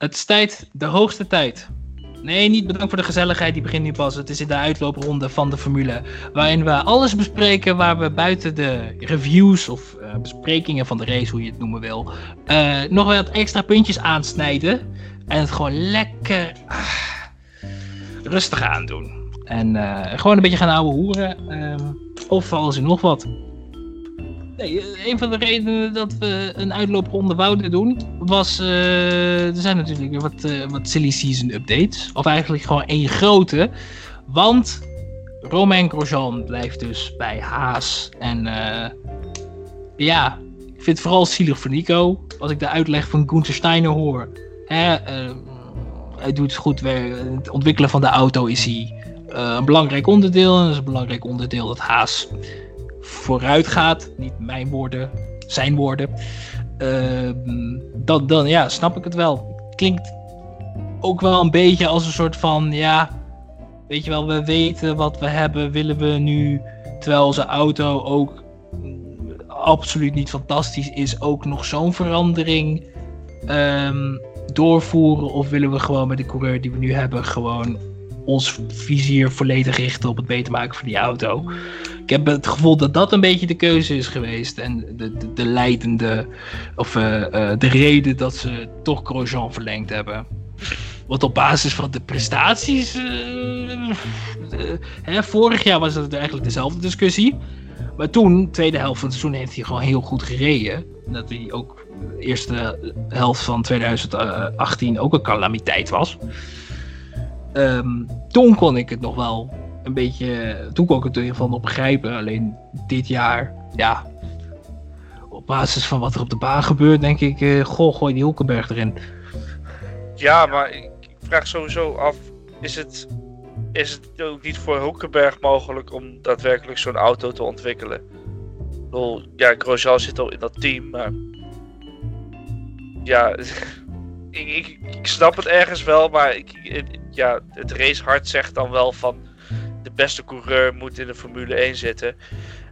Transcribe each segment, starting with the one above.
Het is tijd, de hoogste tijd. Nee, niet bedankt voor de gezelligheid, die begint nu pas. Het is in de uitloopronde van de formule. Waarin we alles bespreken waar we buiten de reviews of uh, besprekingen van de race, hoe je het noemen wil, uh, nog wat extra puntjes aansnijden. En het gewoon lekker ah, rustig aandoen. En uh, gewoon een beetje gaan ouwe hoeren. Ehm, of alles en nog wat. Een van de redenen dat we een uitloopronde wouden doen, was... Uh, er zijn natuurlijk weer wat, uh, wat silly season updates. Of eigenlijk gewoon één grote. Want Romain Grosjean blijft dus bij Haas. En uh, ja, ik vind het vooral zielig voor Nico. Als ik de uitleg van Gunther Steiner hoor. Hè, hij doet goed werk. Het ontwikkelen van de auto is hij een belangrijk onderdeel. En dat is een belangrijk onderdeel dat Haas vooruit gaat. Niet mijn woorden, zijn woorden. Uh, dan, dan ja, snap ik het wel. Klinkt ook wel een beetje als een soort van, ja, weet je wel, we weten wat we hebben, willen we nu, terwijl onze auto ook absoluut niet fantastisch is, ook nog zo'n verandering um, doorvoeren? Of willen we gewoon met de coureur die we nu hebben, gewoon ons vizier volledig richten op het beter maken van die auto? Ik heb het gevoel dat dat een beetje de keuze is geweest. En de, de, de leidende, of uh, uh, de reden dat ze toch Grosjean verlengd hebben. Wat op basis van de prestaties. Uh, hè, vorig jaar was het eigenlijk dezelfde discussie. Maar toen, tweede helft van het seizoen, heeft hij gewoon heel goed gereden. Dat hij ook de eerste helft van 2018 ook een calamiteit was. Um, toen kon ik het nog wel een beetje. Toen kon ik het in ieder geval nog begrijpen. Alleen dit jaar, ja. Op basis van wat er op de baan gebeurt, denk ik. Uh, goh, gooi die Hulkenberg erin. Ja, maar ik, vraag sowieso af: is het, is het ook niet voor Hulkenberg mogelijk om daadwerkelijk zo'n auto te ontwikkelen? Ik bedoel, ja, Grosjean zit al in dat team, maar. Ja, ik, ik, ik, snap het ergens wel, maar ik, ja, het racehart zegt dan wel van de beste coureur moet in de Formule 1 zitten.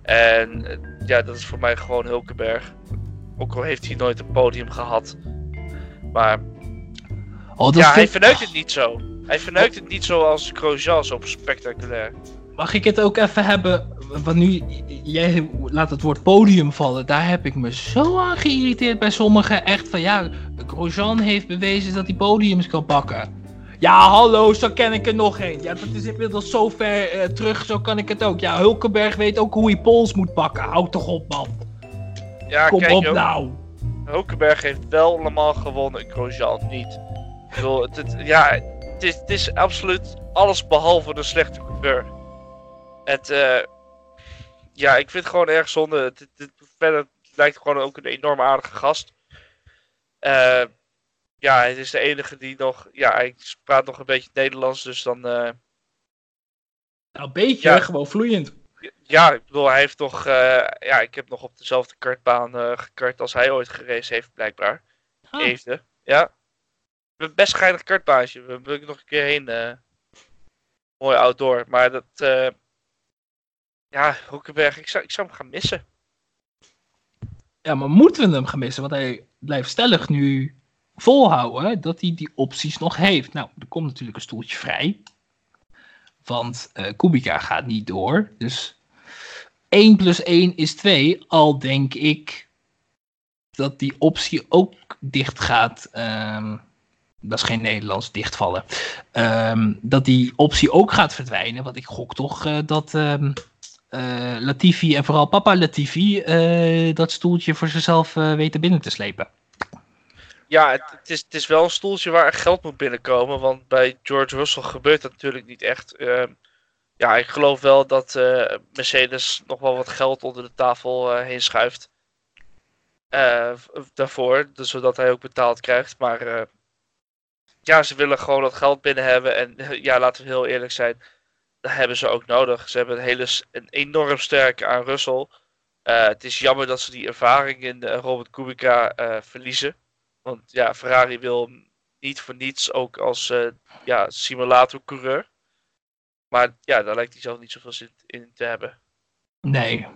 En ja, dat is voor mij gewoon Hulkenberg. Ook al heeft hij nooit een podium gehad. Maar oh, ja, hij verneukt het niet zo. Hij verneukt het niet zoals Grosjean, zo spectaculair. Mag ik het ook even hebben? Want nu, jij laat het woord podium vallen. Daar heb ik me zo aan geïrriteerd bij sommigen. Echt van ja, Grosjean heeft bewezen dat hij podiums kan pakken. Ja, hallo, zo ken ik er nog een. Ja, dat is inmiddels zo ver uh, terug, zo kan ik het ook. Ja, Hulkenberg weet ook hoe hij pols moet pakken. Houd toch op, man. Ja, Kom kijk, op nou. Hulkenberg heeft wel allemaal gewonnen, Grosjean niet. Ik bedoel, het, het, ja, het is, het is absoluut alles behalve een slechte coureur. Het, uh, ja, ik vind het gewoon erg zonde. Het, het, verder lijkt gewoon ook een enorm aardige gast. Uh, ja, hij is de enige die nog. Ja, hij praat nog een beetje Nederlands, dus dan. Uh... Nou, een beetje, ja. gewoon vloeiend. Ja, ik bedoel, hij heeft toch. Uh, ja, ik heb nog op dezelfde kartbaan uh, gekart als hij ooit gereisd heeft, blijkbaar. Oh. Eefde. Ja. Best geinig kartbaasje. We willen nog een keer heen. mooi outdoor. Maar dat. ja, Hoekenberg, ik zou, ik zou hem gaan missen. Ja, maar moeten we hem gaan missen? Want hij blijft stellig nu volhouden dat hij die opties nog heeft. Nou, er komt natuurlijk een stoeltje vrij. Want uh, Kubica gaat niet door. Dus 1 plus 1 is 2. Al denk ik dat die optie ook dicht gaat. Um, dat is geen Nederlands dichtvallen. Um, dat die optie ook gaat verdwijnen. Want ik gok toch uh, dat um, uh, Latifi en vooral papa Latifi dat stoeltje voor zichzelf weten binnen te slepen. Ja, het, is, het is wel een stoeltje waar geld moet binnenkomen. Want bij George Russell gebeurt dat natuurlijk niet echt. Ehm, ja, ik geloof wel dat uh, Mercedes nog wel wat geld onder de tafel uh, heen schuift. Uh, daarvoor, dus zodat hij ook betaald krijgt. Maar ja, ze willen gewoon dat geld binnen hebben. En ja, laten we heel eerlijk zijn. Dat hebben ze ook nodig. Ze hebben een, hele, een enorm sterke aan Russell. het is jammer dat ze die ervaring in Robert Kubica verliezen. Want ja, Ferrari wil niet voor niets ook als uh, ja, simulator-coureur. Maar ja, daar lijkt hij zelf niet zoveel zin in te hebben. Nee.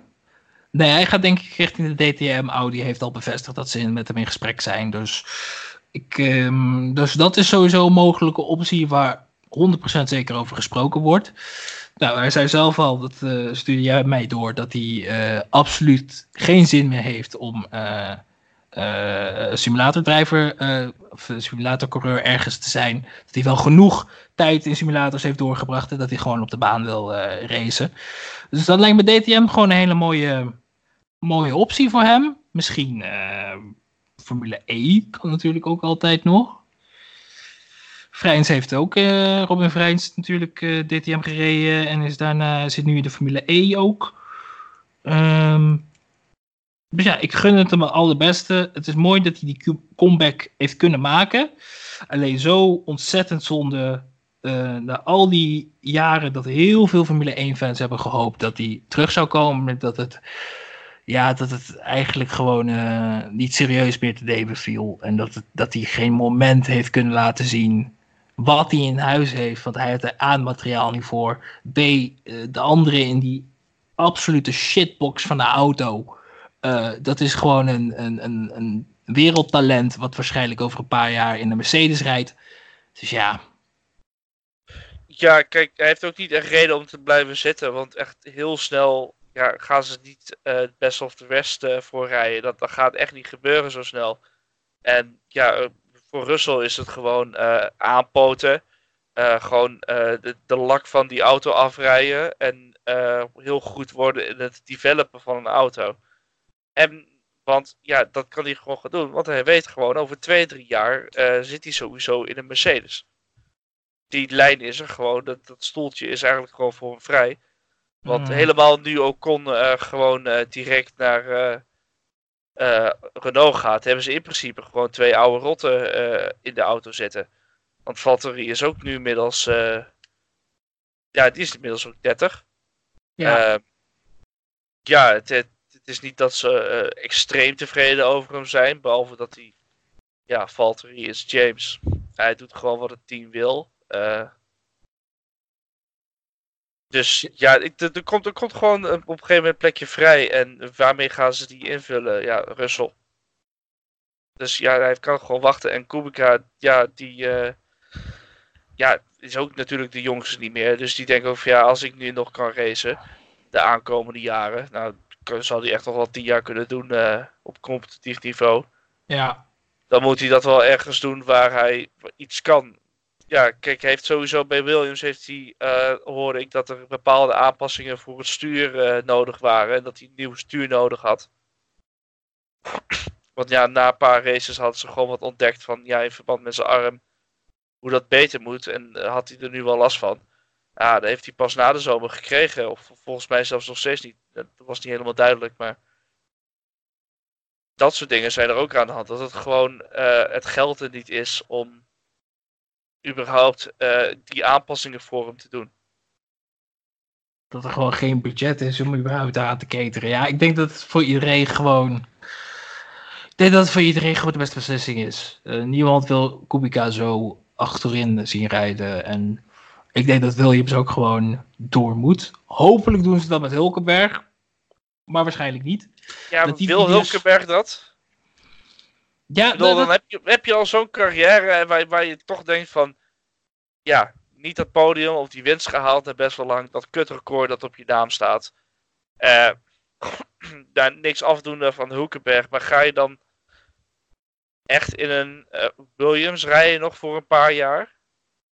Nee, hij gaat denk ik richting de DTM. Audi heeft al bevestigd dat ze met hem in gesprek zijn. Dus Ik, ehm, dus dat is sowieso een mogelijke optie waar 100% zeker over gesproken wordt. Nou, hij zei zelf al, dat uh, stuurde jij mij door, dat hij uh, absoluut geen zin meer heeft om simulatordrijver of simulatorcoureur ergens te zijn. Dat hij wel genoeg tijd in simulators heeft doorgebracht en dat hij gewoon op de baan wil racen. Dus dat lijkt me DTM gewoon een hele mooie, mooie optie voor hem. Misschien Formule E kan natuurlijk ook altijd nog. Vrijns heeft ook, uh, Robin Vrijns natuurlijk uh, eh, DTM gereden en is daarna, zit nu in de Formule E ook. Um, dus ja, ik gun het hem al de beste. Het is mooi dat hij die comeback heeft kunnen maken. Alleen zo ontzettend zonde uh, na al die jaren dat heel veel Formule 1-fans hebben gehoopt dat hij terug zou komen. Dat het, ja, dat het eigenlijk gewoon uh, niet serieus meer te nemen viel. En dat, het, dat hij geen moment heeft kunnen laten zien wat hij in huis heeft. Want hij heeft er A, materiaal niet voor. B, eh, de andere in die absolute shitbox van de auto. Uh, dat is gewoon een, een, een, een wereldtalent. Wat waarschijnlijk over een paar jaar in de Mercedes rijdt. Dus ja. Ja, kijk, hij heeft ook niet echt reden om te blijven zitten. Want echt heel snel ja, gaan ze niet het best of the rest uh, voor rijden. Dat, dat gaat echt niet gebeuren zo snel. En ja, voor Russell is het gewoon aanpoten. Gewoon de, de, lak van die auto afrijden. En heel goed worden in het developen van een auto. En, want ja, dat kan hij gewoon gaan doen. Want hij weet gewoon, over twee, drie jaar zit hij sowieso in een Mercedes. Die lijn is er gewoon. Dat, dat stoeltje is eigenlijk gewoon voor hem vrij. Want mm. helemaal nu ook kon gewoon direct naar Renault gaat, hebben ze in principe gewoon twee oude rotten in de auto zitten. Want Valtteri is ook nu inmiddels. Ja, die is inmiddels ook 30. Ja, ja het, het, het, is niet dat ze extreem tevreden over hem zijn. Behalve dat hij. Ja, Valtteri is James. Hij doet gewoon wat het team wil. Dus ja, er, komt, er komt gewoon op een gegeven moment plekje vrij. En waarmee gaan ze die invullen? Ja, Russell. Dus ja, hij kan gewoon wachten. En Kubica, ja, die uh, ja, is ook natuurlijk de jongste niet meer. Dus die denkt ook van ja, als ik nu nog kan racen, de aankomende jaren. Nou, zal hij echt nog wel tien jaar kunnen doen uh, op competitief niveau. Ja. Dan moet hij dat wel ergens doen waar hij iets kan ja, kijk, hij heeft sowieso bij Williams heeft hij, uh, hoorde ik dat er bepaalde aanpassingen voor het stuur uh, nodig waren. En dat hij een nieuw stuur nodig had. Want ja, na een paar races hadden ze gewoon wat ontdekt van, ja, in verband met zijn arm, hoe dat beter moet. En had hij er nu wel last van. Ja, dat heeft hij pas na de zomer gekregen. Of volgens mij zelfs nog steeds niet. Dat was niet helemaal duidelijk, maar... Dat soort dingen zijn er ook aan de hand. Dat het gewoon het geld er niet is om überhaupt uh, die aanpassingen voor hem te doen. Dat er gewoon geen budget is om überhaupt aan te cateren. Ja, ik denk dat het voor iedereen gewoon. Ik denk dat het voor iedereen gewoon de beste beslissing is. Uh, niemand wil Kubica zo achterin zien rijden. En ik denk dat Williams ook gewoon door moet. Hopelijk doen ze dat met Hulkenberg. Maar waarschijnlijk niet. Ja, dat wil Hulkenberg dat? Ja, bedoel, dan heb je, heb je al zo'n carrière waar, waar je toch denkt van... Ja, niet dat podium of die winst gehaald en best wel lang. Dat kutrecord dat op je naam staat. Uh, daar niks afdoende van Hulkenberg. Maar ga je dan echt in een uh, Williams rijden nog voor een paar jaar?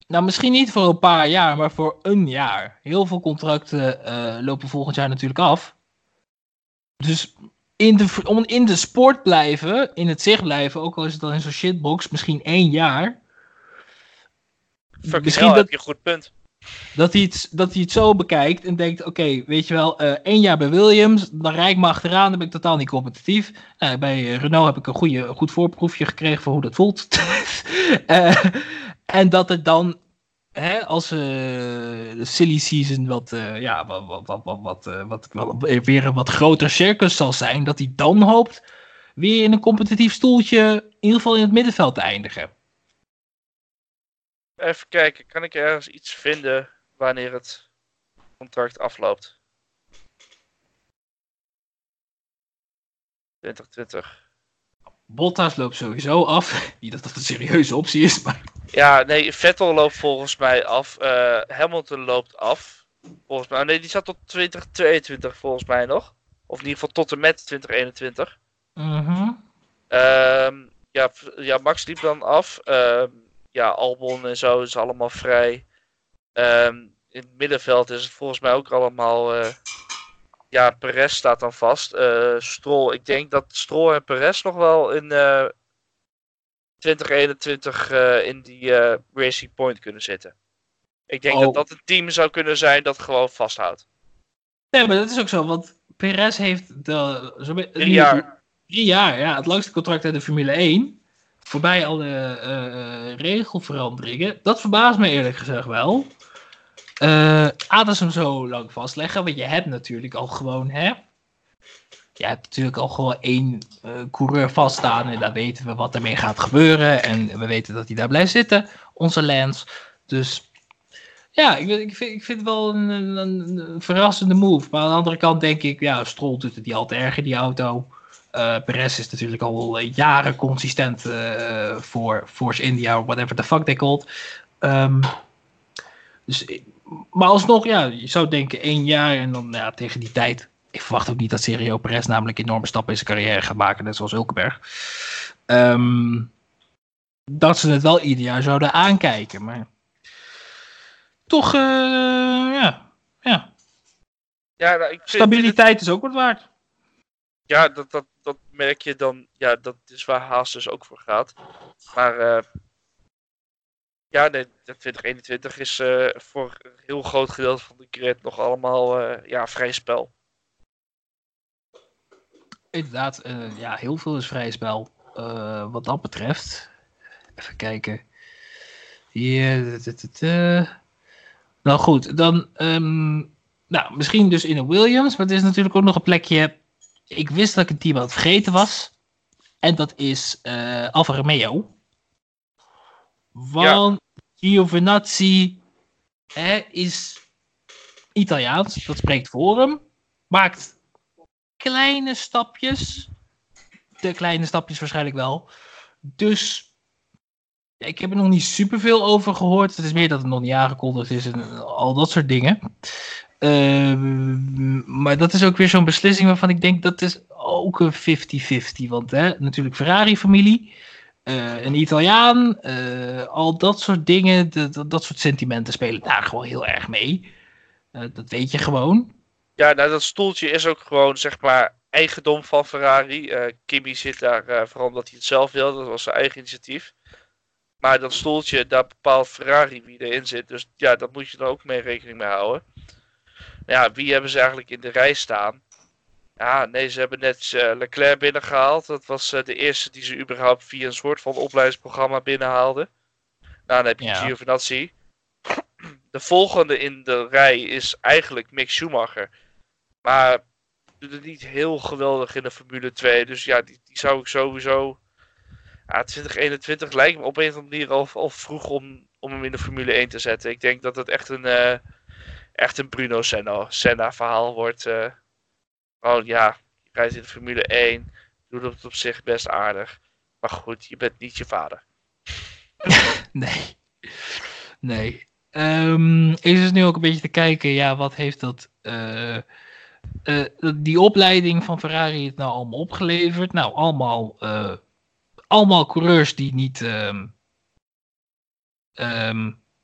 Nou, misschien niet voor een paar jaar, maar voor een jaar. Heel veel contracten uh, lopen volgend jaar natuurlijk af. Dus in de, om in de sport blijven, in het zicht blijven, ook al is het dan in zo'n shitbox, misschien één jaar. Fucking misschien dat, heb je een goed punt. Dat hij, het, dat hij het zo bekijkt en denkt: oké, weet je wel, uh, één jaar bij Williams, dan rijd ik me achteraan, dan ben ik totaal niet competitief. Uh, bij Renault heb ik een, goede, goed voorproefje gekregen voor hoe dat voelt. uh, en dat het dan als de silly season wat, ja, wat, wat, wat, wat, wat, wat, weer een wat groter circus zal zijn, dat hij dan hoopt weer in een competitief stoeltje, in ieder geval in het middenveld te eindigen. Even kijken, kan ik ergens iets vinden wanneer het contract afloopt? 2020. Bottas loopt sowieso af. Niet dat dat een serieuze optie is, maar... Ja, nee, Vettel loopt volgens mij af. Uh, Hamilton loopt af. Volgens mij. Nee, die zat tot 2022 volgens mij nog. Of in ieder geval tot en met 2021. Mhm. Ehm, ja, ja, Max liep dan af. Ehm, ja, Albon en zo is allemaal vrij. Ehm, in het middenveld is het volgens mij ook allemaal. Uh, ja, Perez staat dan vast. Uh, Stroll, ik denk dat Stroll en Perez nog wel in 2021 in die Racing Point kunnen zitten. Ik denk dat oh. dat een team zou kunnen zijn dat gewoon vasthoudt. Nee, maar dat is ook zo, want Perez heeft de, zo, drie jaar. Drie jaar, ja, het langste contract uit de Formule 1. Voorbij alle uh, regelveranderingen. Dat verbaast me eerlijk gezegd wel. Uh, ze hem zo lang vastleggen, want je hebt natuurlijk al gewoon, hè? Je hebt natuurlijk al gewoon één uh, coureur vaststaan en daar weten we wat ermee gaat gebeuren. En we weten dat hij daar blijft zitten, onze Lance. Dus ja, ik, ik, vind, ik vind het wel een, een, een, verrassende move. Maar aan de andere kant denk ik, ja, Stroll doet het niet al te erg in die auto. Uh, Perez is natuurlijk al jaren consistent uh, voor Force India, whatever the fuck they called. Um, dus, maar alsnog, ja, je zou denken één jaar en dan ja, tegen die tijd. Ik verwacht ook niet dat Sergio Perez namelijk enorme stappen in zijn carrière gaat maken, net zoals Hulkenberg. Um, dat ze het wel ieder jaar zouden aankijken, maar toch, uh, ja, ja. ja nou, ik Stabiliteit is ook wat waard. Ja, dat, dat, dat merk je dan. Ja, dat is waar Haas dus ook voor gaat. Maar uh, ja, nee, 2021 is uh, voor een heel groot gedeelte van de grid nog allemaal uh, ja, vrij spel. Inderdaad, ja, heel veel is vrij spel. wat dat betreft. Even kijken. Hier. Nou goed, dan. Um, nou, misschien dus in een Williams. Maar het is natuurlijk ook nog een plekje. Ik wist dat ik een team had vergeten was. En dat is uh, Alfa Romeo. Want ja. Giovinazzi hè, is Italiaans. Dat spreekt voor hem. Maakt kleine stapjes. De kleine stapjes waarschijnlijk wel. Dus ik heb er nog niet superveel over gehoord. Het is meer dat het nog niet aangekondigd is en al dat soort dingen. Ehm, maar dat is ook weer zo'n beslissing waarvan ik denk dat is ook een 50-50. Want hè, natuurlijk Ferrari-familie, uh, een Italiaan, uh, al dat soort dingen, dat, dat soort sentimenten spelen daar gewoon heel erg mee. Uh, dat weet je gewoon. Ja, nou, dat stoeltje is ook gewoon, zeg maar, eigendom van Ferrari. Kimi zit daar vooral omdat hij het zelf wil. Dat was zijn eigen initiatief. Maar dat stoeltje, daar bepaalt Ferrari wie erin zit. Dus ja, dat moet je er ook mee rekening mee houden. Ja, wie hebben ze eigenlijk in de rij staan? Ja, nee, ze hebben net uh, Leclerc binnengehaald. Dat was uh, de eerste die ze überhaupt via een soort van opleidingsprogramma binnenhaalden. Nou, dan heb je ja. Giovinazzi. De volgende in de rij is eigenlijk Mick Schumacher. Maar doet het niet heel geweldig in de Formule 2. Dus ja, die, die zou ik sowieso ja, 2021 lijkt me op een of andere manier al, al vroeg om, om hem in de Formule 1 te zetten. Ik denk dat het echt een, uh, echt een Bruno Senna, Senna verhaal wordt. Oh ja, je rijdt in de Formule 1, doet het op zich best aardig. Maar goed, je bent niet je vader. nee. Nee. Um, is het nu ook een beetje te kijken, ja, wat heeft dat... Uh, uh, die opleiding van Ferrari het nou allemaal opgeleverd? Nou, allemaal allemaal coureurs die niet. Um,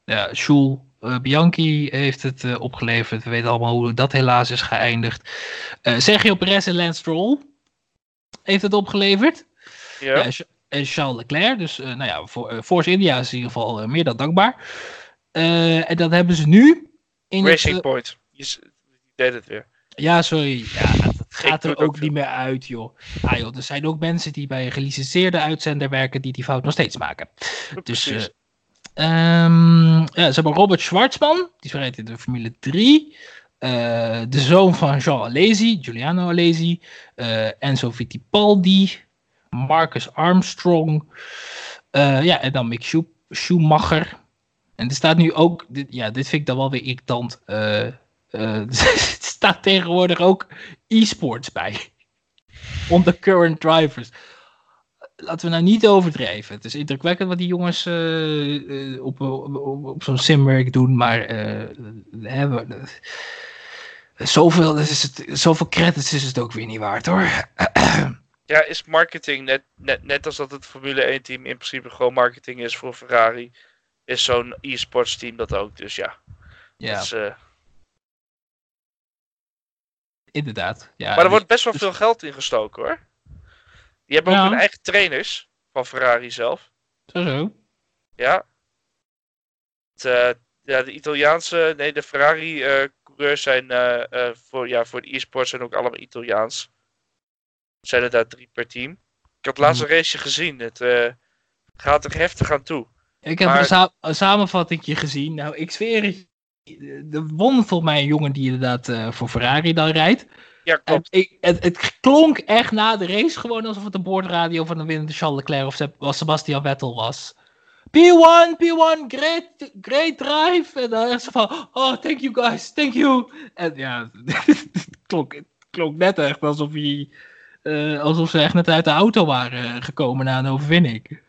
ja, Jules Bianchi heeft het uh, opgeleverd. We weten allemaal hoe dat helaas is geëindigd. Uh, Sergio Perez en Lance Stroll heeft het opgeleverd. Ja. ja en Charles Leclerc. Dus nou ja, voor, Force India is in ieder geval meer dan dankbaar. en dat hebben ze nu. In Racing het, Point. Je deed het weer. Ja, sorry. Ja, gaat er ook niet meer uit, joh. Ah, joh. Er zijn ook mensen die bij een gelicenseerde uitzender werken die die fout nog steeds maken. Dus, um, ja, ze hebben Robert Schwartzman, die rijdt in de Formule 3. Uh, eh, de zoon van Jean Alesi, Giuliano Alesi. Uh, Enzo Fittipaldi. Marcus Armstrong. ja, en dan Mick Schumacher. En er staat nu ook, dit, ja, dit vind ik dan wel weer irritant. Uh, staat tegenwoordig ook e-sports bij. On the current drivers. Laten we nou niet overdrijven. Het is indrukwekkend wat die jongens uh, uh, op, op, op, zo'n simwerk doen, maar uh, hebben, zoveel, is het, zoveel credits is het ook weer niet waard hoor. ja, is marketing net, net, net als dat het Formule 1 team in principe gewoon marketing is voor Ferrari, is zo'n e-sports team dat ook. Dus ja. Ja. Inderdaad. Ja, maar er wordt best wel veel geld in gestoken hoor. Die hebben ook hun eigen trainers van Ferrari zelf. Zo zo. Ja. Het, ja, de Italiaanse, nee, de Ferrari-coureurs uh, zijn uh, voor, ja, voor de e-sports zijn ook allemaal Italiaans. Zijn er daar drie per team. Ik had het laatste mm. raceje gezien. Het gaat er heftig aan toe. Ik heb maar... een, sa een samenvatting gezien. Nou, ik zweer het. Er won volgens mij een jongen die inderdaad voor Ferrari dan rijdt. Ja, klopt. Ik, het, het, klonk echt na de race gewoon alsof het de boordradio van de winnende Charles Leclerc of Sebastian Vettel was. P1, P1, great, great drive. En dan echt zo van, oh, thank you guys, thank you. En ja, het klonk, klonk net echt alsof, hij, uh, alsof ze echt net uit de auto waren gekomen na een overwinning.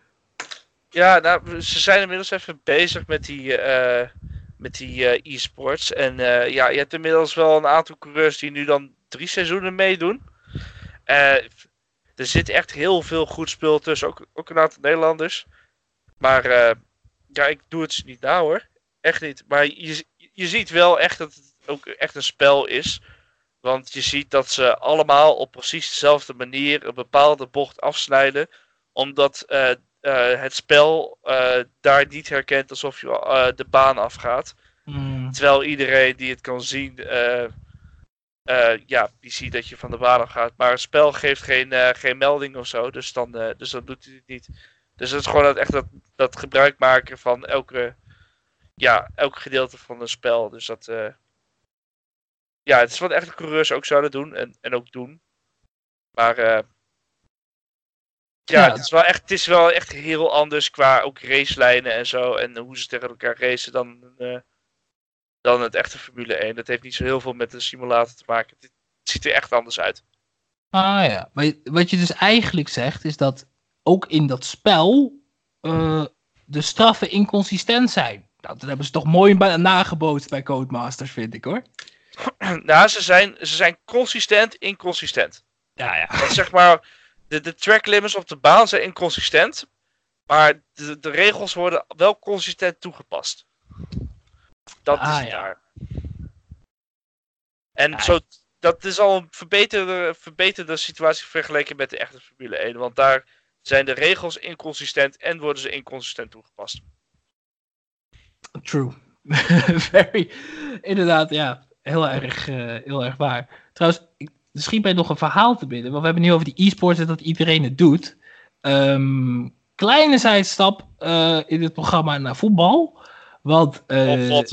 Ja, nou, ze zijn inmiddels even bezig met die, uh, met die uh, e-sports. En ja, je hebt inmiddels wel een aantal coureurs die nu dan drie seizoenen meedoen. Uh, er zit echt heel veel goed spul tussen, ook, ook een aantal Nederlanders. Maar uh, ja, ik doe het niet na hoor. Echt niet. Maar je, je ziet wel echt dat het ook echt een spel is. Want je ziet dat ze allemaal op precies dezelfde manier een bepaalde bocht afsnijden. Omdat uh, het spel daar niet herkent alsof je de baan afgaat. Mm. Terwijl iedereen die het kan zien uh, ja, die ziet dat je van de baan gaat. Maar het spel geeft geen, uh, geen melding of zo. Dus dan, uh, dus dan doet hij het niet. Dus het is gewoon echt dat, dat gebruik maken van elke, ja, elk gedeelte van een spel. Dus dat. ja, het is wat echte coureurs ook zouden doen. En, en ook doen. Maar. ja, ja, Het, is wel echt, het is wel echt heel anders qua ook racelijnen en zo. En hoe ze tegen elkaar racen dan dan het echte Formule 1. Dat heeft niet zo heel veel met de simulator te maken. Het, ziet er echt anders uit. Ah ja, maar wat je dus eigenlijk zegt is dat ook in dat spel uh, de straffen inconsistent zijn. Nou, dat hebben ze toch mooi nagebootst bij Codemasters, vind ik hoor. nou, ze zijn, ze zijn consistent, inconsistent. Ja, ja. Dat zeg maar, de, de track limits op de baan zijn inconsistent. Maar de, de regels worden wel consistent toegepast. Dat ah, is ja. daar. En zo, dat is al een verbeterde, verbeterde situatie vergeleken met de echte Formule 1. Want daar zijn de regels inconsistent en worden ze inconsistent toegepast. True. Very. Inderdaad, ja. Heel erg, uh, heel erg waar. Trouwens, ik, misschien ben je nog een verhaal te binnen. Want we hebben nu over die e-sports en dat iedereen het doet. Um, kleine zijstap uh, in het programma naar voetbal. Want. Uh, oh,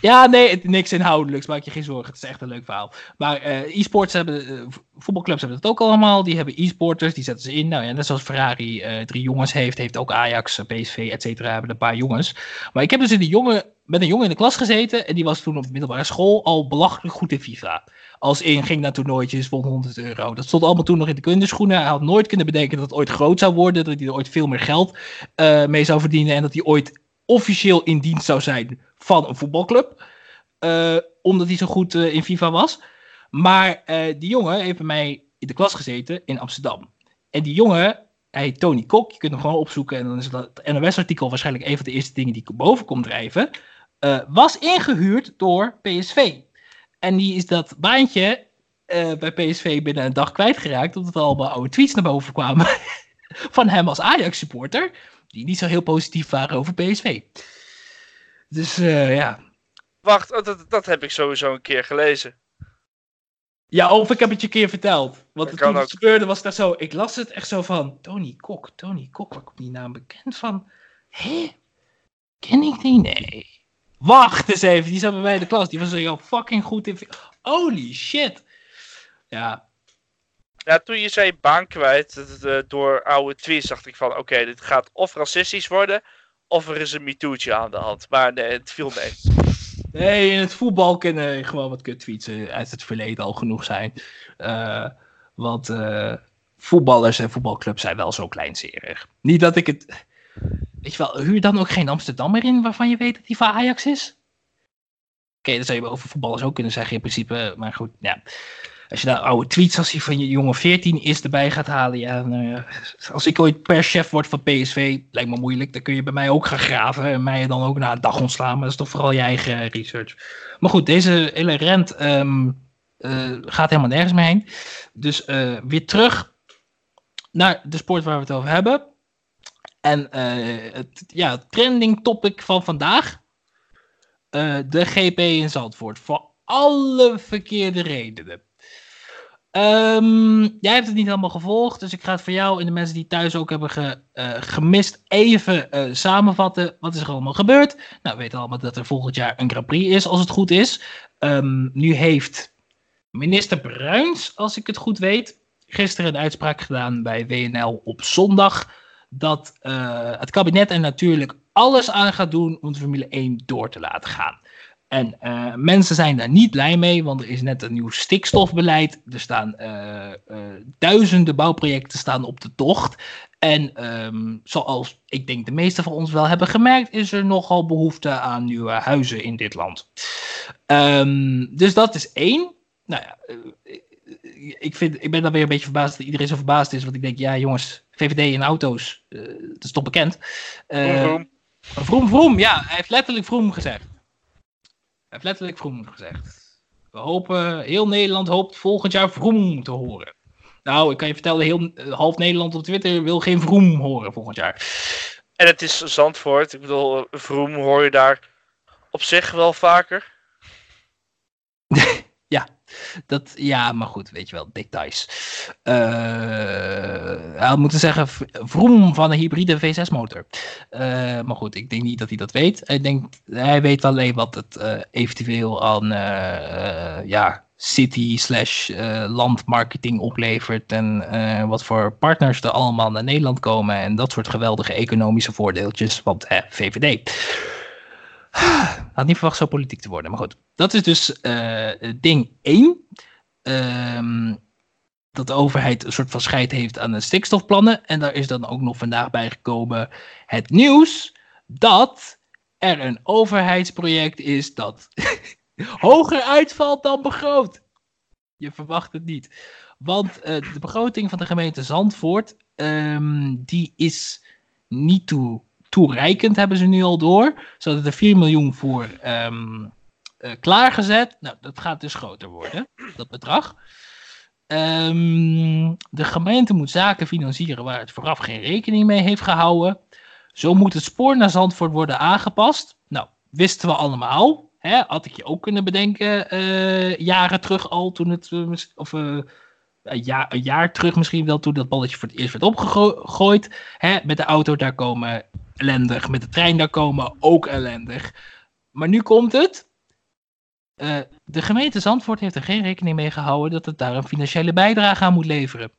ja, nee, niks inhoudelijks, maak je geen zorgen. Het is echt een leuk verhaal. Maar uh, e-sports hebben, uh, voetbalclubs hebben dat ook allemaal. Die hebben e-sporters, die zetten ze in. Nou ja, net zoals Ferrari uh, drie jongens heeft, heeft ook Ajax, PSV, et cetera, hebben een paar jongens. Maar ik heb dus in jongen, met een jongen in de klas gezeten. En die was toen op middelbare school al belachelijk goed in FIFA. Als in ging naar toernooitjes, won 100 euro. Dat stond allemaal toen nog in de kinderschoenen. Hij had nooit kunnen bedenken dat het ooit groot zou worden. Dat hij er ooit veel meer geld mee zou verdienen. En dat hij ooit officieel in dienst zou zijn van een voetbalclub. Uh, omdat hij zo goed uh, in FIFA was. Maar uh, die jongen heeft bij mij in de klas gezeten in Amsterdam. En die jongen, hij Tony Kok. Je kunt hem gewoon opzoeken. En dan is dat NOS-artikel waarschijnlijk een van de eerste dingen die boven komt drijven. was ingehuurd door PSV. En die is dat baantje bij PSV binnen een dag kwijtgeraakt. Omdat er allemaal oude tweets naar boven kwamen. van hem als Ajax-supporter. Die niet zo heel positief waren over PSV. Dus uh, ja. Wacht, oh, dat, dat heb ik sowieso een keer gelezen. Ja, of ik heb het je een keer verteld. Want toen het gebeurde was dat zo. Ik las het echt zo van. Tony Kok, Tony Kok, waar komt die naam bekend van? Hé? Ken ik die? Nee. Wacht eens even, die zat bij mij in de klas. Die was zo fucking goed in. Holy shit. Ja. Ja, toen je zei baan kwijt eh, door oude tweets, dacht ik van: oké, dit gaat of racistisch worden of er is een MeToo'tje aan de hand. Maar nee, het viel mee. Nee, in het voetbal kunnen gewoon wat kuttweets uit het verleden al genoeg zijn. Uh, want voetballers en voetbalclubs zijn wel zo kleinserig. Niet dat ik het. Weet je wel, huur dan ook geen Amsterdammer in waarvan je weet dat hij van Ajax is? Oké, dat zou je over voetballers ook kunnen zeggen in principe. Maar goed, ja. Als je daar oude tweets als van je jongen 14 is erbij gaat halen. Ja, nou als ik ooit perschef word van PSV, lijkt me moeilijk. Dan kun je bij mij ook gaan graven. En mij dan ook na een dag ontslaan. Maar dat is toch vooral je eigen research. Maar goed, deze hele rent ehm, eh, gaat helemaal nergens meer heen. Dus weer terug naar de sport waar we het over hebben. En het ja, trending topic van vandaag. de GP in Zandvoort. Voor alle verkeerde redenen. Um, jij hebt het niet helemaal gevolgd, dus ik ga het voor jou en de mensen die thuis ook hebben ge, uh, gemist even uh, samenvatten. Wat is er allemaal gebeurd? Nou, we weten allemaal dat er volgend jaar een Grand Prix is, als het goed is. Um, nu heeft minister Bruins, als ik het goed weet, gisteren een uitspraak gedaan bij WNL op zondag. Dat uh, het kabinet er natuurlijk alles aan gaat doen om de Formule 1 door te laten gaan. En uh, mensen zijn daar niet blij mee, want er is net een nieuw stikstofbeleid. Er staan uh, uh, duizenden bouwprojecten staan op de tocht. En um, zoals ik denk de meeste van ons wel hebben gemerkt, is er nogal behoefte aan nieuwe huizen in dit land. Um, dus dat is één. Nou ja, ik, vind, ik ben dan weer een beetje verbaasd dat iedereen zo verbaasd is. Want ik denk, ja jongens, VVD in auto's, dat is toch bekend. vroom. vroom, ja, hij heeft letterlijk vroom gezegd heeft letterlijk Vroom gezegd. We hopen, heel Nederland hoopt volgend jaar Vroom te horen. Nou, ik kan je vertellen, heel, eh, half Nederland op Twitter wil geen Vroom horen volgend jaar. En het is Zandvoort. Ik bedoel, Vroom hoor je daar op zich wel vaker. ja, dat, ja, maar goed, weet je wel, details. Uh, hij had moeten zeggen vroom van een hybride V6-motor. Uh, maar goed, ik denk niet dat hij dat weet. Ik denk, hij weet alleen wat het uh, eventueel aan ja, city slash landmarketing oplevert. En wat voor partners er allemaal naar Nederland komen. En dat soort geweldige economische voordeeltjes. Want VVD. Had niet verwacht zo politiek te worden, maar goed. Dat is dus uh, ding 1. Um, dat de overheid een soort van scheid heeft aan de stikstofplannen. En daar is dan ook nog vandaag bijgekomen het nieuws dat er een overheidsproject is dat hoger uitvalt dan begroot. Je verwacht het niet. Want uh, de begroting van de gemeente Zandvoort, um, die is niet toe toereikend, hebben ze nu al door. Ze hadden er 4 miljoen voor um, uh, klaargezet. Nou, dat gaat dus groter worden, dat bedrag. Um, de gemeente moet zaken financieren waar het vooraf geen rekening mee heeft gehouden. Zo moet het spoor naar Zandvoort worden aangepast. Nou, wisten we allemaal. Hè? Had ik je ook kunnen bedenken uh, jaren terug al, toen het, uh, of een, jaar, een jaar terug misschien wel, toen dat balletje voor het eerst werd opgegooid. Hè? Met de auto daar komen ellendig. Met de trein daar komen ook ellendig. Maar nu komt het. Uh, de gemeente Zandvoort heeft er geen rekening mee gehouden dat het daar een financiële bijdrage aan moet leveren.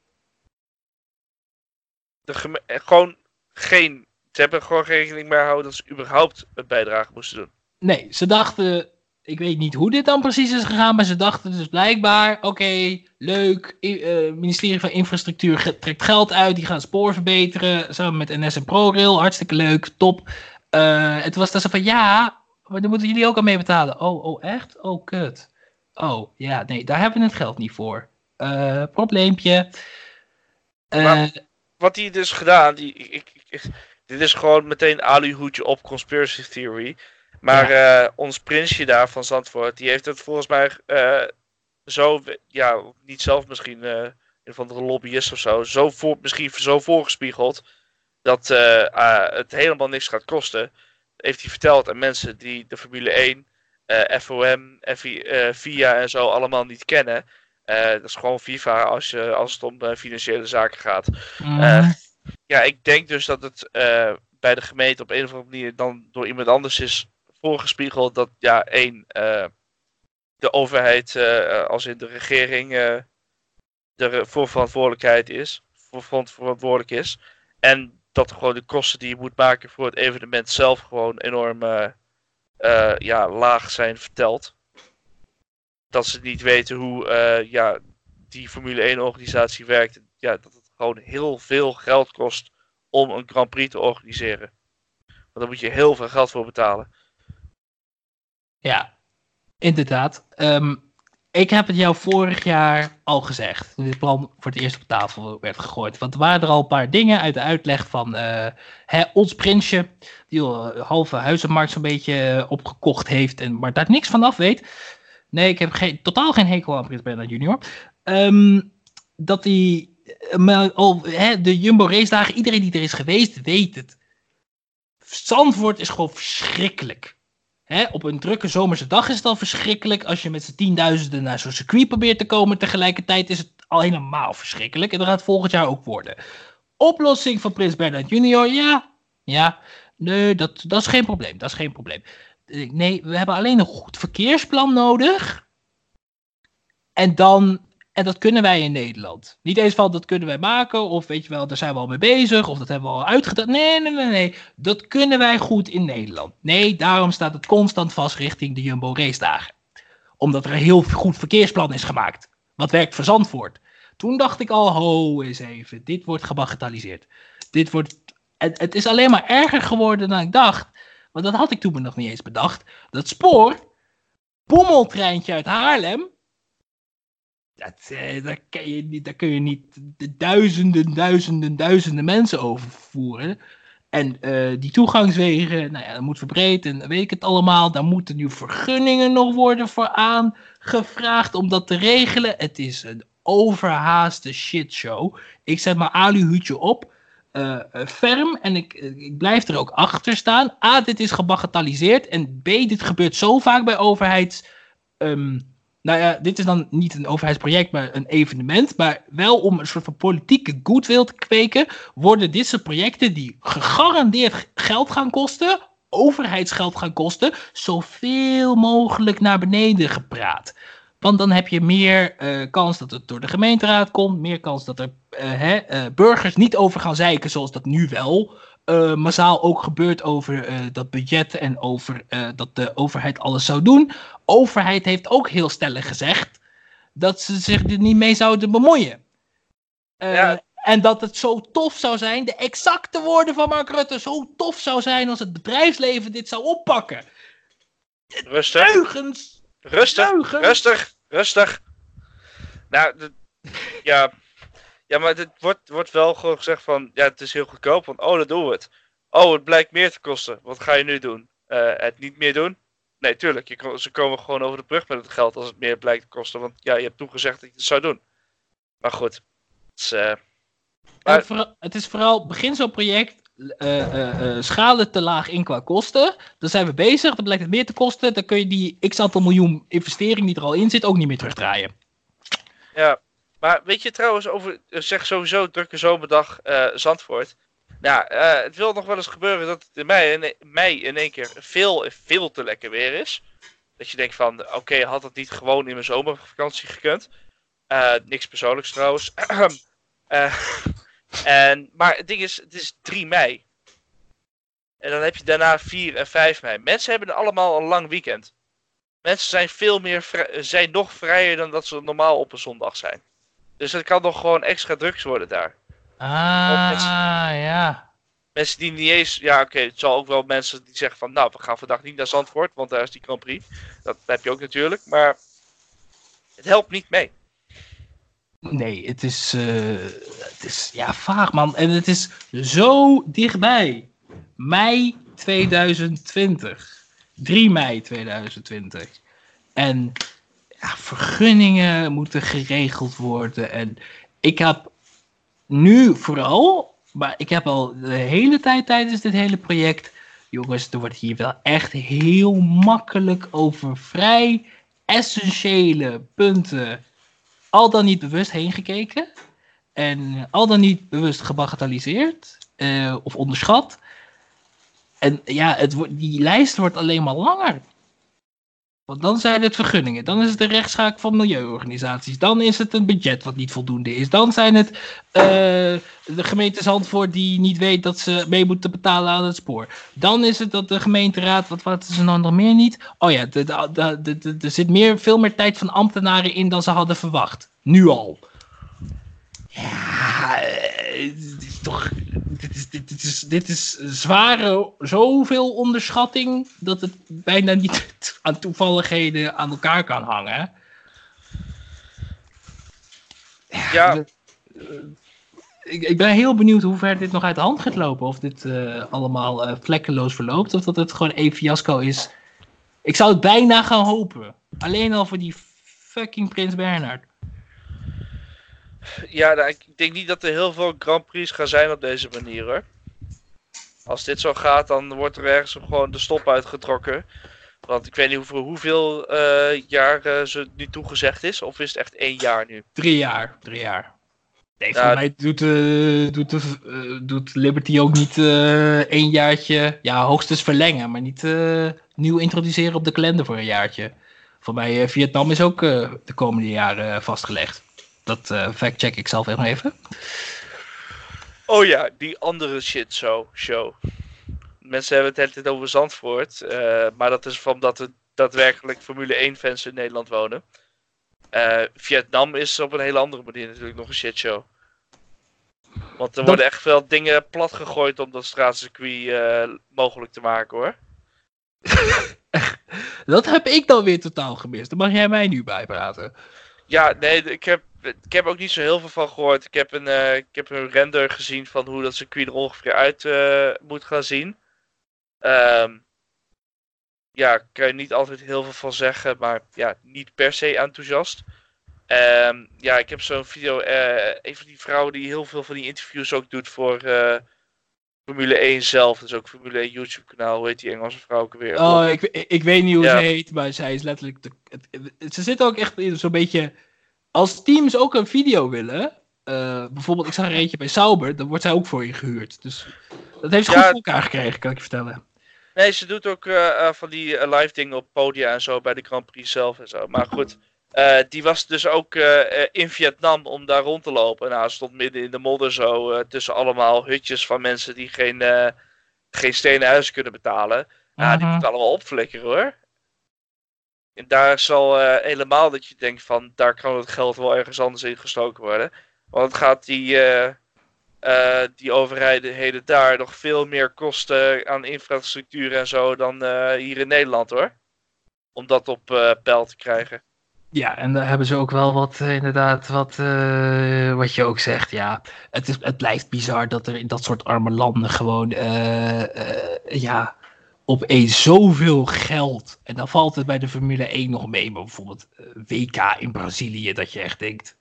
De eh, gewoon geen. Ze hebben gewoon geen rekening mee gehouden dat ze überhaupt een bijdrage moesten doen. Nee, ze dachten. Ik weet niet hoe dit dan precies is gegaan, maar ze dachten dus blijkbaar: oké, leuk. Uh, ministerie van Infrastructuur trekt geld uit, die gaan spoor verbeteren. Samen met NS en ProRail, hartstikke leuk, top. Uh, het was dan zo van: ja, maar dan moeten jullie ook aan mee betalen. Oh, oh, echt? Oh, kut. Oh, ja, nee, daar hebben we het geld niet voor. Uh, probleempje. Wat hij dus gedaan, die, ik, ik, dit is gewoon meteen aluhoedje op conspiracy theory. Maar ja. uh, ons prinsje daar van Zandvoort, die heeft het volgens mij zo, ja, niet zelf misschien, een van de lobbyist of zo, zo voor, misschien zo voorgespiegeld dat het helemaal niks gaat kosten heeft hij verteld aan mensen die de Formule 1, uh, FOM, FI, uh, FIA en zo allemaal niet kennen. Uh, dat is gewoon FIFA als, je, als het om financiële zaken gaat. Mm. ja, ik denk dus dat het bij de gemeente op een of andere manier dan door iemand anders is voorgespiegeld dat ja, één, de overheid als in de regering er voor verantwoordelijkheid is, voor verantwoordelijk is. En dat gewoon de kosten die je moet maken voor het evenement zelf gewoon enorm ja, laag zijn verteld. Dat ze niet weten hoe ja, die Formule 1 organisatie werkt. Ja, dat het gewoon heel veel geld kost om een Grand Prix te organiseren. Want daar moet je heel veel geld voor betalen. Ja, inderdaad. Ehm, ik heb het jou vorig jaar al gezegd. Toen dit plan voor het eerst op tafel werd gegooid. Want er waren er al een paar dingen uit de uitleg van uh, hè, ons prinsje. Die al halve huizenmarkt zo'n beetje eh, opgekocht heeft. En, maar daar niks van af weet. Nee, ik heb geen, totaal geen hekel aan Prins Bernhard junior. Um, dat hij al hè, de Jumbo race dagen, iedereen die er is geweest, weet het. Zandvoort is gewoon verschrikkelijk. Op een drukke zomerse dag is het al verschrikkelijk. Als je met z'n tienduizenden naar zo'n circuit probeert te komen, tegelijkertijd is het al helemaal verschrikkelijk. En dat gaat volgend jaar ook worden. Oplossing van Prins Bernhard Junior, ja. Ja, nee, dat, dat is geen probleem. Dat is geen probleem. Nee, we hebben alleen een goed verkeersplan nodig. En dan dat kunnen wij in Nederland. Niet eens van dat kunnen wij maken, of weet je wel, daar zijn we al mee bezig, of dat hebben we al uitgedaan. Nee, nee, nee, nee. Dat kunnen wij goed in Nederland. Nee, daarom staat het constant vast richting de Jumbo race dagen. Omdat er een heel goed verkeersplan is gemaakt. Wat werkt voor Zandvoort. Toen dacht ik al, ho eens even, dit wordt gebagatelliseerd. Dit wordt, het, het is alleen maar erger geworden dan ik dacht. Want dat had ik toen nog niet eens bedacht. Dat spoor, bommeltreintje uit Haarlem, dat, eh, daar, kan je niet, daar kun je niet de duizenden, duizenden, duizenden mensen overvoeren. En uh, die toegangswegen, nou ja, dat moet verbreed en weet ik het allemaal. Daar moeten nu vergunningen nog worden voor aangevraagd om dat te regelen. Het is een overhaaste shitshow. Ik zet mijn aluhutje op, uh, ferm, en ik, ik blijf er ook achter staan. A, dit is gebagatelliseerd. En B, dit gebeurt zo vaak bij overheids... Um, nou ja, dit is dan niet een overheidsproject, maar een evenement. Maar wel om een soort van politieke goodwill te kweken, worden dit soort projecten die gegarandeerd geld gaan kosten, overheidsgeld gaan kosten, zoveel mogelijk naar beneden gepraat. Want dan heb je meer uh, kans dat het door de gemeenteraad komt, meer kans dat er uh, hè, uh, burgers niet over gaan zeiken zoals dat nu wel uh, massaal ook gebeurt over uh, dat budget en over uh, dat de overheid alles zou doen. Overheid heeft ook heel stellig gezegd dat ze zich er niet mee zouden bemoeien. Ja. En dat het zo tof zou zijn, de exacte woorden van Mark Rutte, zo tof zou zijn als het bedrijfsleven dit zou oppakken. Rustig. Rustig. Rustig. Rustig. Nou, de, ja, ja, maar het wordt, wordt wel gewoon gezegd van, ja, het is heel goedkoop, want oh, dat doen we het. Oh, het blijkt meer te kosten. Wat ga je nu doen? Uh, het niet meer doen? Nee, tuurlijk. Je, ze komen gewoon over de brug met het geld als het meer blijkt te kosten. Want ja, je hebt toen gezegd dat je het zou doen. Maar goed. Het is, uh, maar... Vooral, het is vooral, begin zo'n project, uh, schalen te laag in qua kosten. Dan zijn we bezig, dan blijkt het meer te kosten. Dan kun je die x aantal miljoen investering die er al in zit ook niet meer terugdraaien. Ja, maar weet je trouwens over, eh, zeg sowieso drukke zomerdag Zandvoort. Nou, het wil nog wel eens gebeuren dat het in mei in, mei in één keer veel, veel te lekker weer is. Dat je denkt van, oké, had het niet gewoon in mijn zomervakantie gekund. Niks persoonlijks trouwens. en, maar het ding is, het is 3 mei. En dan heb je daarna 4 en 5 mei. Mensen hebben allemaal een lang weekend. Mensen zijn veel meer zijn nog vrijer dan dat ze normaal op een zondag zijn. Dus het kan nog gewoon extra drugs worden daar. Ah, mensen, ja. Mensen die niet eens... Ja, oké, het zal ook wel mensen die zeggen van... Nou, we gaan vandaag niet naar Zandvoort, want daar is die Grand Prix. Dat heb je ook natuurlijk, maar... Het helpt niet mee. Nee, het is, uh, het is ja, vaag man. En het is zo dichtbij. Mei 2020. 3 mei 2020. En ja, vergunningen moeten geregeld worden. En ik heb nu vooral, maar ik heb al de hele tijd tijdens dit hele project. Jongens, er wordt hier wel echt heel makkelijk over vrij essentiële punten al dan niet bewust heen gekeken. En al dan niet bewust gebagatelliseerd uh, of onderschat. En ja, het die lijst wordt alleen maar langer. Want dan zijn het vergunningen, dan is het de rechtszaak van milieuorganisaties, dan is het een budget wat niet voldoende is, dan zijn het uh, de gemeente Zandvoort die niet weet dat ze mee moeten betalen aan het spoor. Dan is het dat de gemeenteraad, wat, wat is er nou nog meer niet? Oh ja, er zit meer, veel meer tijd van ambtenaren in dan ze hadden verwacht. Nu al. Ja, dit is toch. Dit is, dit, dit is, dit is zware, zoveel onderschatting dat het bijna niet aan toevalligheden aan elkaar kan hangen. Ja. Ik, ik, ben heel benieuwd hoe ver dit nog uit de hand gaat lopen. Of dit uh, allemaal uh, vlekkeloos verloopt. Of dat het gewoon één fiasco is. Ik zou het bijna gaan hopen. Alleen al voor die fucking Prins Bernhard. Ja, nou, ik denk niet dat er heel veel Grand Prix gaan zijn op deze manier hoor. Als dit zo gaat, dan wordt er ergens gewoon de stop uitgetrokken. Want ik weet niet hoeveel, hoeveel uh, jaar uh, ze nu toegezegd is. Of is het echt één jaar nu? Drie jaar. Drie jaar. Nee, voor mij doet, uh, doet, doet Liberty ook niet één jaartje. Ja, hoogstens verlengen, maar niet nieuw introduceren op de kalender voor een jaartje. Voor mij Vietnam is ook de komende jaren vastgelegd. Dat fact check ik zelf even. Oh ja, die andere shit show. show mensen hebben het hele tijd over Zandvoort. Uh, maar dat is omdat er daadwerkelijk Formule 1 fans in Nederland wonen. Uh, Vietnam is op een hele andere manier natuurlijk nog een shitshow. Want er worden echt veel dingen plat gegooid om dat straatcircuit uh, mogelijk te maken hoor. dat heb ik dan weer totaal gemist. Daar mag jij mij nu bijpraten. Ja, nee, ik heb, ik heb ook niet zo heel veel van gehoord. Ik heb een, uh, ik heb een render gezien van hoe dat circuit er ongeveer uit uh, moet gaan zien. Um, ja, kan je niet altijd heel veel van zeggen, maar ja, niet per se enthousiast. Um, ja, ik heb zo'n video, uh, een van die vrouwen die heel veel van die interviews ook doet voor Formule 1 zelf. Dus ook Formule 1 YouTube kanaal, hoe heet die Engelse vrouw ook weer? Oh, ik, ik weet niet hoe ja. ze heet, maar zij is letterlijk... De, het, ze zit ook echt zo'n beetje... Als teams ook een video willen, uh, bijvoorbeeld ik zag er eentje bij Sauber, dan wordt zij ook voor je gehuurd. Dus dat heeft ze ja, goed voor elkaar gekregen, kan ik je vertellen. Nee, ze doet ook uh, uh, van die live dingen op podia en zo bij de Grand Prix zelf en zo. Maar goed, die was dus ook in Vietnam om daar rond te lopen. Nou, ze stond midden in de modder zo tussen allemaal hutjes van mensen die geen, geen stenen huis kunnen betalen. Ja, die moeten allemaal opflikkeren hoor. En daar zal helemaal dat je denkt van, daar kan het geld wel ergens anders in gestoken worden. Want gaat die uh, die overheden daar nog veel meer kosten aan infrastructuur en zo dan hier in Nederland hoor. Om dat op uh, peil te krijgen. Ja, en daar hebben ze ook wel wat, inderdaad, wat, wat je ook zegt. Ja, het, is, het blijft bizar dat er in dat soort arme landen gewoon, ja, opeens zoveel geld. En dan valt het bij de Formule 1 nog mee, maar bijvoorbeeld WK in Brazilië, dat je echt denkt,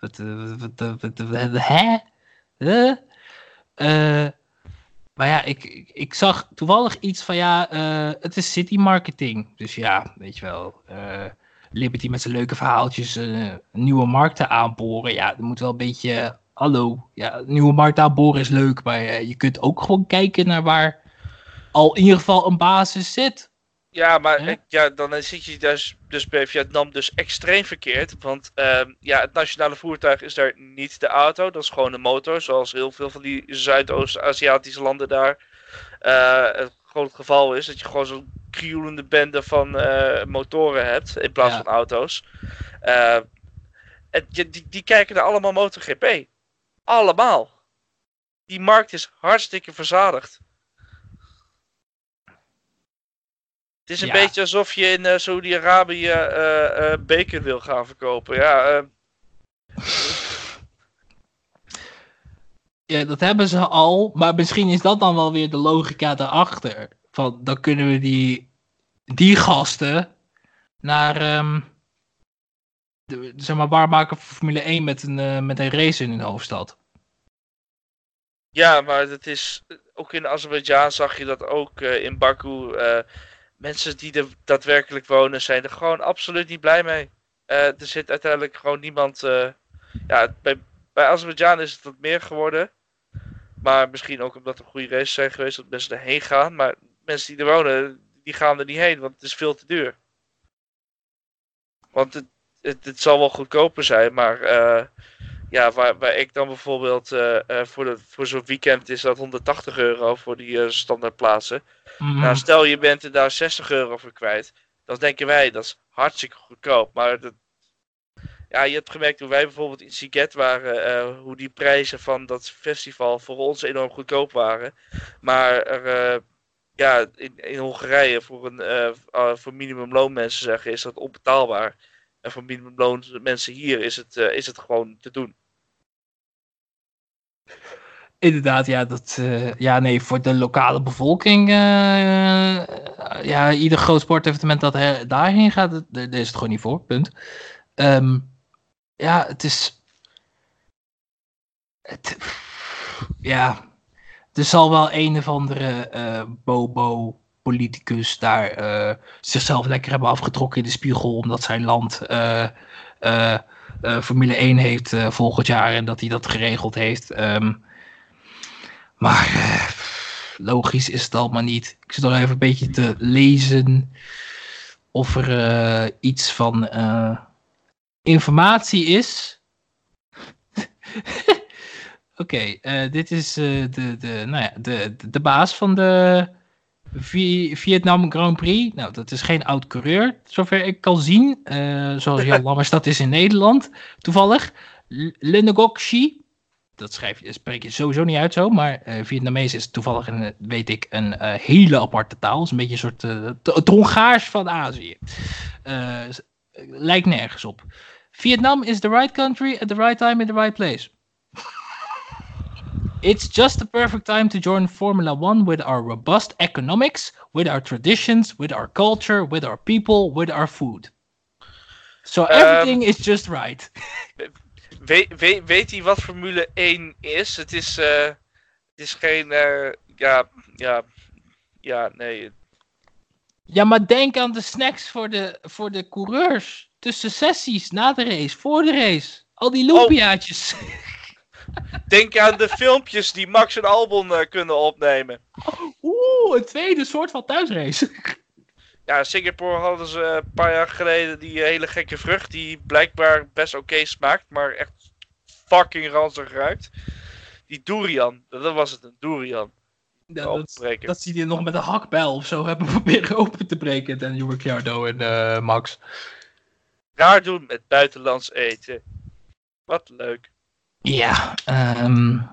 wat, wat, wat, wat hè? Uh, maar ja, ik, ik, zag toevallig iets van ja, het is city marketing. Dus ja, weet je wel. Uh, Liberty met zijn leuke verhaaltjes, nieuwe markten aanboren. Ja, er moet wel een beetje. Hallo, ja, nieuwe markten aanboren is leuk, maar je kunt ook gewoon kijken naar waar al in ieder geval een basis zit. Ja, maar ja, dan zit je dus, dus bij Vietnam dus extreem verkeerd. Want uh, ja, het nationale voertuig is daar niet de auto, dat is gewoon de motor. Zoals heel veel van die Zuidoost-Aziatische landen daar uh, het groot geval is. Dat je gewoon zo'n krioelende bende van uh, motoren hebt in plaats ja. van auto's. En die, die, kijken naar allemaal MotoGP. Allemaal. Die markt is hartstikke verzadigd. Het is een ja. beetje alsof je in uh, Saudi-Arabië uh, uh, beker wil gaan verkopen. Ja, ja, dat hebben ze al. Maar misschien is dat dan wel weer de logica daarachter. Van, dan kunnen we die, die gasten naar... Um, de, zeg maar, waar maken Formule 1 met een, met een race in hun hoofdstad. Ja, maar het is... Ook in Azerbeidzjan zag je dat ook in Baku mensen die er daadwerkelijk wonen zijn er gewoon absoluut niet blij mee. Uh, er zit uiteindelijk gewoon niemand. Uh, ja, bij, bij is het wat meer geworden. Maar misschien ook omdat er goede races zijn geweest dat mensen erheen gaan. Maar mensen die er wonen, die gaan er niet heen, want het is veel te duur. Want het, het, het zal wel goedkoper zijn, maar uh, ja, waar, waar ik dan bijvoorbeeld uh, uh, voor, de, voor zo'n weekend is dat 180 euro voor die uh, standaardplaatsen. Mm. Nou, stel je bent er daar 60 euro voor kwijt. Dan denken wij, dat is hartstikke goedkoop. Maar dat, ja, je hebt gemerkt hoe wij bijvoorbeeld in Siget waren, eh, hoe die prijzen van dat festival voor ons enorm goedkoop waren. Maar er, uh, ja, in, in Hongarije voor een uh, voor minimumloon mensen zeggen is dat onbetaalbaar. En voor minimumloon mensen hier is het, is het gewoon te doen. Inderdaad, ja, dat, ja, nee, voor de lokale bevolking, ja, ieder groot sportevenement dat daarheen gaat, daar is het gewoon niet voor, punt. Um, ja, het is. Het, ja, er zal wel een of andere uh, bobo-politicus daar uh, zichzelf lekker hebben afgetrokken in de spiegel, omdat zijn land Formule 1 heeft volgend jaar en dat hij dat geregeld heeft. Um, maar logisch is het allemaal niet. Ik zit nog even een beetje te lezen of er iets van informatie is. Oké, dit is de, de, nou ja, de, de, de baas van de Vietnam Grand Prix. Nou, dat is geen oud coureur, zover ik kan zien. Uh, zoals Jan Lammers dat is in Nederland, toevallig. Le Ngoc Chi. Dat schrijf je, spreek je sowieso niet uit zo, maar uh, Vietnamees is toevallig, een, weet ik, een uh, hele aparte taal. Het is een beetje een soort het Hongaars van Azië. lijkt nergens op. Vietnam is the right country at the right time in the right place. It's just the perfect time to join Formula One with our robust economics, with our traditions, with our culture, with our people, with our food. So everything um, is just right. weet, weet, weet hij wat Formule 1 is? Het is, uh, het is geen. Uh, ja, ja, ja, nee. Ja, maar denk aan de snacks voor de, voor de coureurs tussen sessies, na de race, voor de race. Al die. Oh. Denk aan de filmpjes die Max en Albon uh, kunnen opnemen. Oeh, een tweede soort van thuisrace. Ja, Singapore hadden ze een paar jaar geleden die hele gekke vrucht die blijkbaar best oké smaakt, maar echt fucking ranzig ruikt. Die durian, dat was het, een durian. Ja, dat, dat zie je nog met een hakbijl of zo hebben proberen open te breken, Daniel Ricciardo en uh, Max raar doen met buitenlands eten. Wat leuk. Ja, um,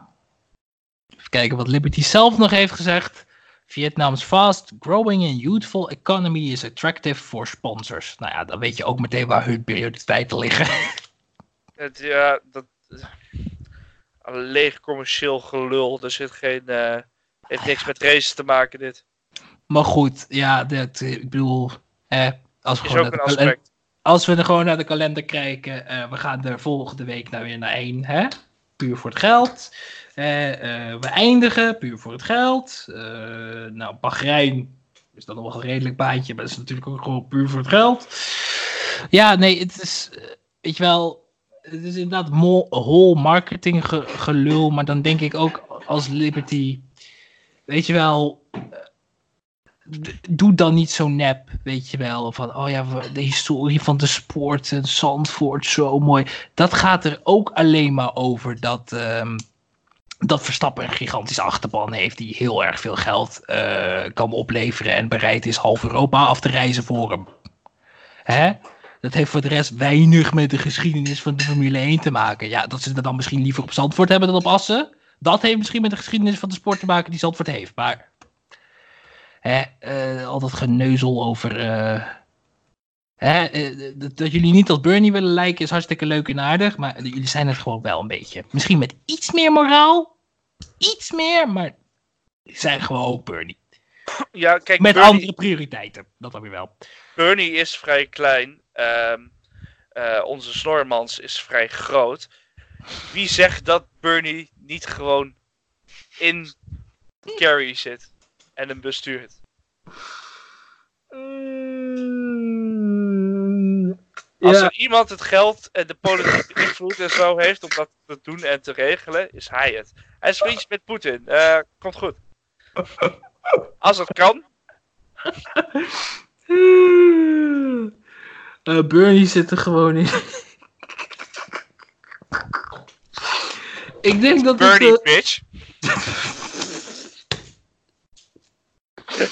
even kijken wat Liberty zelf nog heeft gezegd. Vietnam's fast growing and youthful economy is attractive for sponsors. Nou ja, dan weet je ook meteen waar hun prioriteiten liggen. Het, ja, dat. Leeg commercieel gelul. Er zit geen. Uh, heeft niks met races te maken, dit. Maar goed, ja, dat, ik bedoel. Eh, als we ook een aspect als we er gewoon naar de kalender kijken, uh, we gaan er volgende week nou weer naar één, hè? puur voor het geld. Uh, uh, we eindigen puur voor het geld. nou, Bahrein is dan nog wel een redelijk baantje, maar dat is natuurlijk ook gewoon puur voor het geld. Ja, nee, het is, weet je wel, het is inderdaad whole marketing gelul, maar dan denk ik ook als Liberty, weet je wel, doe dan niet zo nep, weet je wel. Van, oh ja, de historie van de sport en Zandvoort, zo mooi. Dat gaat er ook alleen maar over dat, um, dat Verstappen een gigantische achterban heeft... die heel erg veel geld uh, kan opleveren... en bereid is half Europa af te reizen voor hem. Hè? Dat heeft voor de rest weinig met de geschiedenis van de Formule 1 te maken. Ja, dat ze het dan misschien liever op Zandvoort hebben dan op Assen. Dat heeft misschien met de geschiedenis van de sport te maken die Zandvoort heeft. Maar hè, uh, al dat geneuzel over. Uh, hè, uh, dat, jullie niet als Bernie willen lijken is hartstikke leuk en aardig. Maar jullie zijn het gewoon wel een beetje. Misschien met iets meer moraal. Iets meer, maar. Zijn gewoon Bernie. Ja, kijk, met Bernie, andere prioriteiten. Dat dan weer wel. Bernie is vrij klein. Um, onze Snormans is vrij groot. Wie zegt dat Bernie niet gewoon in Carrie zit? En hem bestuurt. Mm, Als er iemand het geld en de politieke invloed en zo heeft om dat te doen en te regelen, is hij het. Hij is vriendjes met Poetin. Uh, komt goed. Als het kan. Uh, Bernie zit er gewoon in. Ik denk dat Bernie, het, uh... bitch.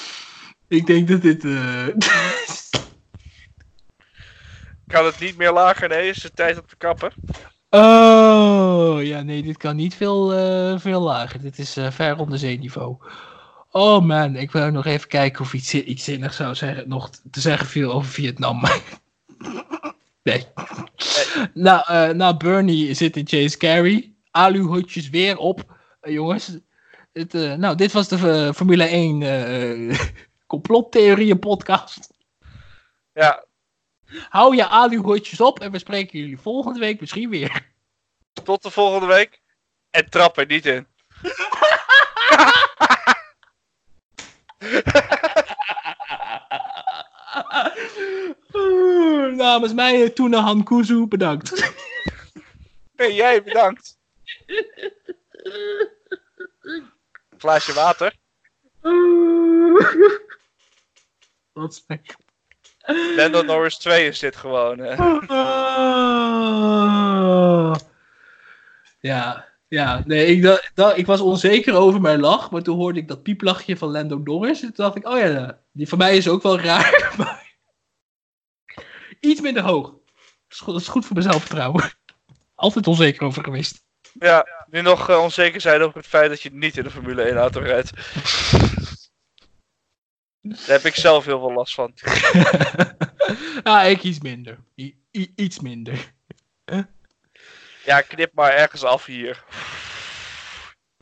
Ik denk dat dit. Uh... kan het niet meer lager? Nee, is het tijd om te kappen? Oh, ja, nee, dit kan niet veel, eh, veel lager. Dit is eh, ver onder zeeniveau. Oh man, ik wil nog even kijken of iets, iets zinnigs zou zeggen, nog te zeggen viel over Vietnam. nee. nou, eh, nou, Bernie zit in Chase Carey. Aluhutjes weer op, eh, jongens. Het, eh, nou, dit was de eh, Formule 1 eh complottheorieën podcast. Ja, Hou je aluhutjes op en we spreken jullie volgende week misschien weer. tot de volgende week. En trap er niet in. Namens mij, Tuna Hankuzu, bedankt. Nee, jij bedankt. Glaasje water. Wat slecht. Lando Norris 2 is dit gewoon. Ja, ja, nee, ik, dacht, dacht- ik was onzeker over mijn lach, maar toen hoorde ik dat pieplachje van Lando Norris. En toen dacht ik, oh ja, die van mij is ook wel raar. maar Iets minder hoog. Dat is goed, dat is goed voor mijn zelfvertrouwen. Altijd onzeker over geweest. Ja, nu nog eh, onzeker zijn over het feit dat je niet in de Formule 1 auto rijdt. Daar heb ik zelf heel veel last van. ja, ik iets minder. I- iets minder. Ja, knip maar ergens af hier.